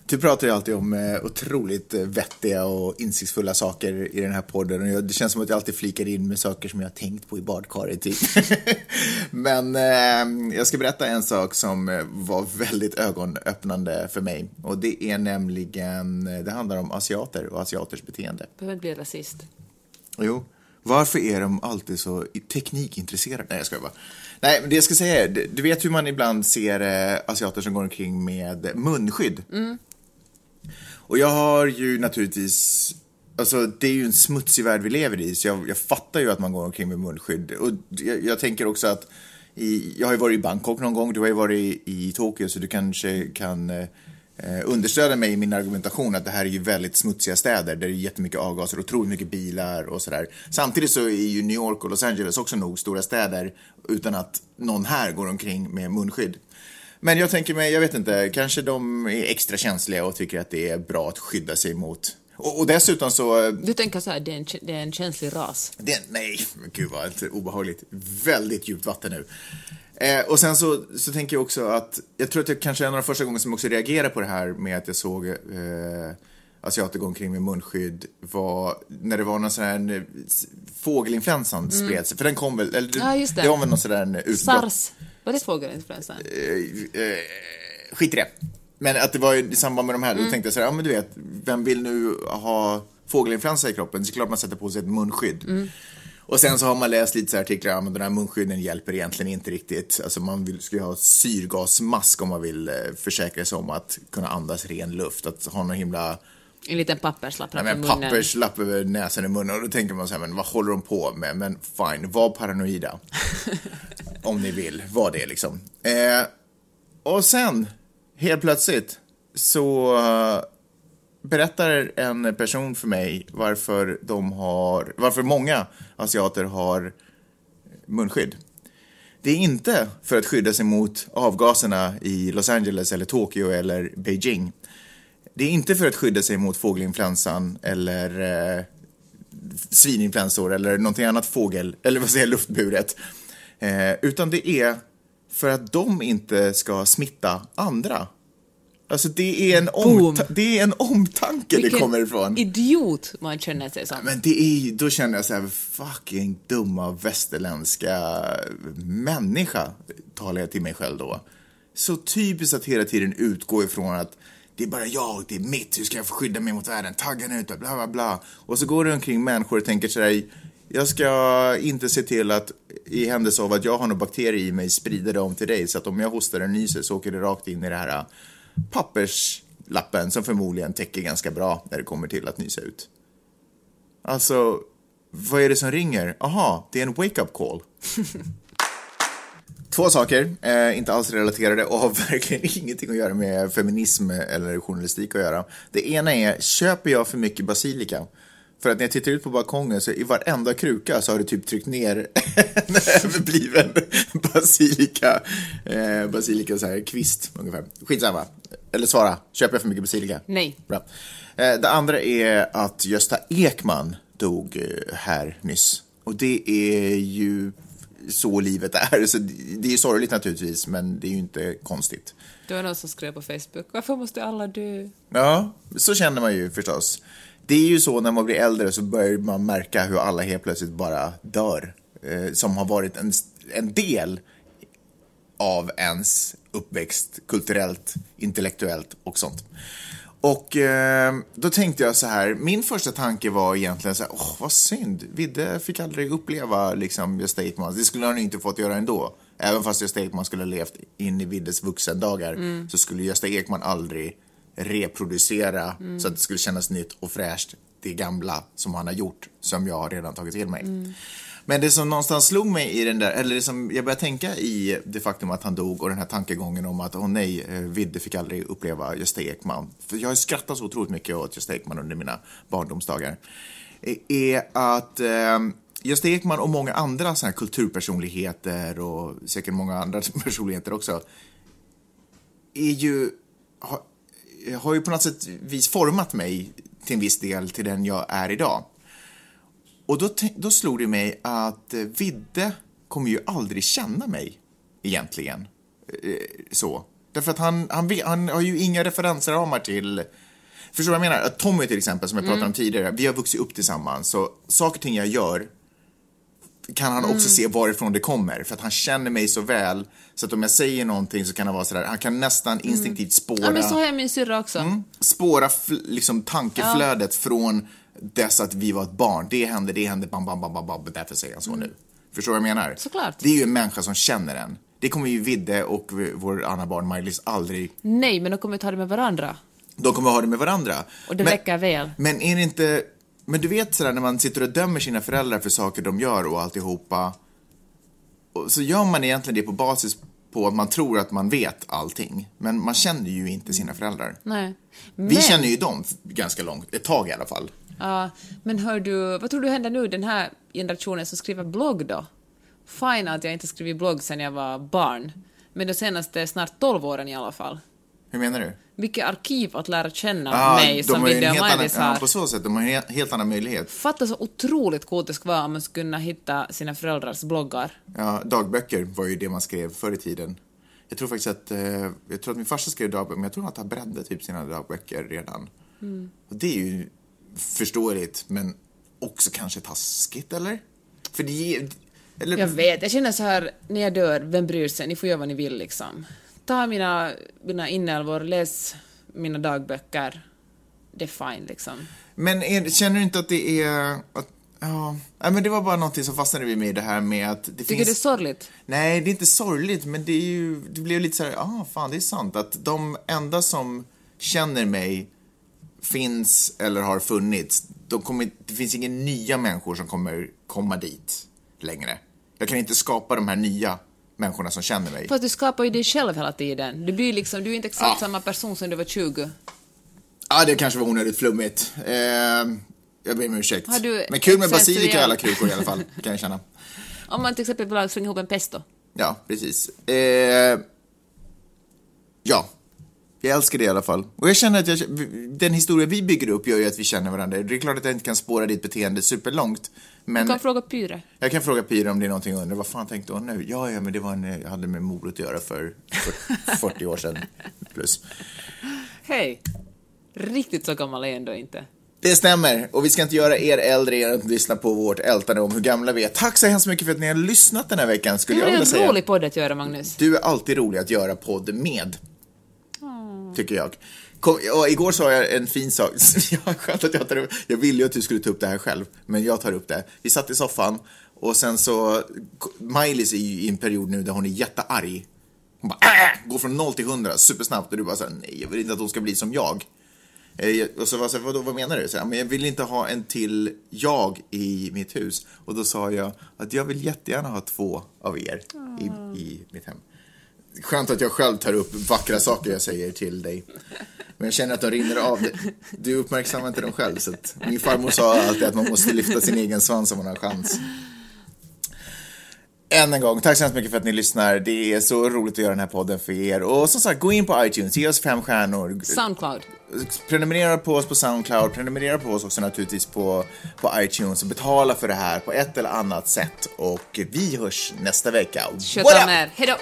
Du pratar ju alltid om eh, otroligt eh, vettiga och insiktsfulla saker i den här podden. Och det känns som att jag alltid flikar in med saker som jag har tänkt på i badkaret. Typ. Men eh, jag ska berätta en sak som eh, var väldigt ögonöppnande för mig. Och det är nämligen, det handlar om asiater och asiaters beteende. Behöver inte bli rasist. Jo. Varför är de alltid så teknikintresserade? Nej, jag skojar bara. Nej, men det jag ska säga är, du vet hur man ibland ser eh, asiater som går omkring med munskydd? Mm. Och jag har ju naturligtvis, alltså det är ju en smutsig värld vi lever i, så jag, jag fattar ju att man går omkring med munskydd. Och jag, jag tänker också att, i, jag har ju varit i Bangkok någon gång, du har ju varit i, i Tokyo, så du kanske kan Eh, understöder mig i min argumentation att det här är ju väldigt smutsiga städer där det är jättemycket avgaser, otroligt mycket bilar och sådär. Samtidigt så är ju New York och Los Angeles också nog stora städer utan att någon här går omkring med munskydd. Men jag tänker mig, jag vet inte, kanske de är extra känsliga och tycker att det är bra att skydda sig mot och, och dessutom så... Du tänker så här, det är en, det är en känslig ras? Det, nej, men gud vad obehagligt. Väldigt djupt vatten nu. Eh, och sen så, så tänker jag också att, jag tror att det kanske är en av de första gångerna som också reagerade på det här med att jag såg eh, asiater gå omkring med munskydd var när det var någon sån här eh, fågelinfluensan mm. spred sig. För den kom väl, eller ja, just det. det var väl någon sån där utbrott. Sars, var det fågelinfluensan? Eh, eh, skit i det. Men att det var i samband med de här, mm. då tänkte jag så här, ja men du vet, vem vill nu ha fågelinfluensa i kroppen? Så klart man sätter på sig ett munskydd. Mm. Och sen så har man läst lite så artiklar, ja men den här munskydden hjälper egentligen inte riktigt. Alltså man vill, ska ju ha syrgasmask om man vill eh, försäkra sig om att kunna andas ren luft. Att ha någon himla en liten papperslapp ja, men papperslapp över näsan och munnen. Och då tänker man så här, men vad håller de på med? Men fine, var paranoida. om ni vill, var det liksom. Eh, och sen, helt plötsligt, så eh, berättar en person för mig varför de har, varför många asiater har munskydd. Det är inte för att skydda sig mot avgaserna i Los Angeles eller Tokyo eller Beijing. Det är inte för att skydda sig mot fågelinfluensan eller eh, svininfluensor eller någonting annat fågel, eller vad säger luftburet. Eh, utan det är för att de inte ska smitta andra. Alltså det är en, omta det är en omtanke Vilken det kommer ifrån. idiot man känner sig som. Men det är då känner jag så här, fucking dumma västerländska människa, talar jag till mig själv då. Så typiskt att hela tiden utgå ifrån att det är bara jag, det är mitt, hur ska jag få skydda mig mot världen, taggen ut, bla bla bla. Och så går det omkring människor och tänker sådär, jag ska inte se till att i händelse av att jag har någon bakterie i mig sprida det om till dig så att om jag hostar och nyser så åker det rakt in i det här papperslappen som förmodligen täcker ganska bra när det kommer till att nysa ut. Alltså, vad är det som ringer? Aha, det är en wake-up call. Två saker, eh, inte alls relaterade och har verkligen ingenting att göra med feminism eller journalistik att göra. Det ena är, köper jag för mycket basilika? För att när jag tittar ut på balkongen så i varenda kruka så har det typ tryckt ner en överbliven basilika, eh, basilika så här kvist ungefär. Skitsamma. Eller svara, köper jag för mycket basilika? Nej. Bra. Eh, det andra är att Gösta Ekman dog eh, här nyss. Och det är ju så livet är. Så det är ju sorgligt naturligtvis, men det är ju inte konstigt. Det var någon som skrev på Facebook, varför måste alla dö? Ja, så känner man ju förstås. Det är ju så när man blir äldre så börjar man märka hur alla helt plötsligt bara dör. Eh, som har varit en, en del av ens uppväxt kulturellt, intellektuellt och sånt. Och eh, då tänkte jag så här, min första tanke var egentligen så här, åh vad synd, Vidde fick aldrig uppleva liksom Gösta Ekman, det skulle han inte fått göra ändå. Även fast Gösta Ekman skulle ha levt in i Viddes vuxendagar mm. så skulle Gösta Ekman aldrig reproducera mm. så att det skulle kännas nytt och fräscht det gamla som han har gjort, som jag har redan tagit till mig. Mm. Men det som någonstans slog mig i den där, eller det som jag började tänka i det faktum att han dog och den här tankegången om att åh nej, eh, Vidde fick aldrig uppleva Gösta Ekman. För jag har skrattat så otroligt mycket åt Gösta Ekman under mina barndomsdagar. Är att eh, Gösta Ekman och många andra såna här kulturpersonligheter och säkert många andra personligheter också är ju, har, har ju på något sätt vis format mig till en viss del till den jag är idag. Och då, då slog det mig att eh, Vidde kommer ju aldrig känna mig egentligen. Eh, så. Därför att han, han, han har ju inga referensramar till... Förstår du vad jag menar? Tommy till exempel, som jag pratade om tidigare, vi har vuxit upp tillsammans. Så saker och ting jag gör kan han också se varifrån det kommer. För att han känner mig så väl. Så att om jag säger någonting så kan han vara sådär, han kan nästan instinktivt spåra Ja, men så har jag min syrra också. spåra fl- liksom tankeflödet från dess att vi var ett barn. Det hände, det hände, bam, bam, bam, bam, bam. Därför säger han så nu. Förstår du vad jag menar? Såklart. Det är ju en människa som känner en. Det kommer ju Vidde och vår andra barn Maj-Lis aldrig... Nej, men de kommer ta det med varandra. De kommer ha det med varandra. Och det men, räcker väl. Men är det inte... Men du vet sådär när man sitter och dömer sina föräldrar för saker de gör och alltihopa. Och så gör man egentligen det på basis på att man tror att man vet allting. Men man känner ju inte sina föräldrar. Nej. Men, Vi känner ju dem ganska långt, ett tag i alla fall. Ja, men hör du, vad tror du händer nu, den här generationen som skriver blogg då? Fine att jag inte skrivit blogg sen jag var barn, men de senaste snart 12 åren i alla fall. Hur menar du? Vilket arkiv att lära känna Ah, mig som Vidde och Maj-Lis ja, har. på så sätt, de har en helt, annan möjlighet. Fatta så otroligt coolt det skulle vara om man skulle kunna hitta sina föräldrars bloggar. Ja, dagböcker var ju det man skrev förr i tiden. Jag tror faktiskt att, eh, jag tror att min farsa skrev dagböcker, men jag tror att han brände typ sina dagböcker redan. Mm. Och det är ju förståeligt, men också kanske taskigt, eller? För det eller, Jag vet, jag känner så här, när jag dör, vem bryr sig? Ni får göra vad ni vill liksom. Ta mina, mina inälvor, läs mina dagböcker. Det är fine liksom. Men är, känner du inte att det är, att, ja, nej, men det var bara någonting som fastnade vid mig, det här med att det Tycker finns... det är sorgligt? Nej, det är inte sorgligt, men det är ju, det blev lite så här, ah, fan det är sant att de enda som känner mig finns eller har funnits, de kommer, det finns inga nya människor som kommer komma dit längre. Jag kan inte skapa de här nya människorna som känner mig. Fast du skapar ju dig själv hela tiden. Du blir liksom, du är inte exakt Ja. samma person som du var 20. Ja, det kanske var onödigt flummigt. Eh, jag ber om ursäkt. Men kul med basilika i alla krukor i alla fall, kan jag känna. Om man till exempel vill slänga ihop en pesto. Ja, precis. Eh, ja, jag älskar det i alla fall. Och jag känner att jag, den historia vi bygger upp gör ju att vi känner varandra. Det är klart att jag inte kan spåra ditt beteende superlångt. Men Du kan fråga Pyre. jag kan fråga Pyre om det är någonting jag undrar. Vad fan tänkte hon nu? Ja, ja, men det var en, jag hade med morot att göra för 40 år sedan plus. Hej! Riktigt så gammal är jag ändå inte. Det stämmer. Och vi ska inte göra er äldre genom att lyssna på vårt ältande om hur gamla vi är. Tack så hemskt mycket för att ni har lyssnat den här veckan, skulle är jag vilja en säga. rolig podd att göra, Magnus. Du är alltid rolig att göra podd med. Tycker jag. Kom, och igår sa jag en fin sak. Skönt att jag tar upp. Jag ville ju att du skulle ta upp det här själv, men jag tar upp det. Vi satt i soffan och sen så, Maj-Lis är ju i en period nu där hon är jättearg. Hon bara äh! äh går från 0 till 100 supersnabbt och du bara så här, nej jag vill inte att hon ska bli som eh, jag. Och så var jag så här, vadå, vad menar du? Så här, men jag vill inte ha en till jag i mitt hus. Och då sa jag att jag vill jättegärna ha två av er i, i mitt hem. Skönt att jag själv tar upp vackra saker jag säger till dig. Men jag känner att de rinner av. Du uppmärksammar inte dem själv. Så min farmor sa alltid att man måste lyfta sin egen svans om man har chans. Än en gång, tack så hemskt mycket för att ni lyssnar. Det är så roligt att göra den här podden för er. Och som sagt, gå in på iTunes, ge oss fem stjärnor. Soundcloud. Prenumerera på oss på Soundcloud, prenumerera på oss också naturligtvis på, på iTunes och betala för det här på ett eller annat sätt. Och vi hörs nästa vecka. What up? Hejdå!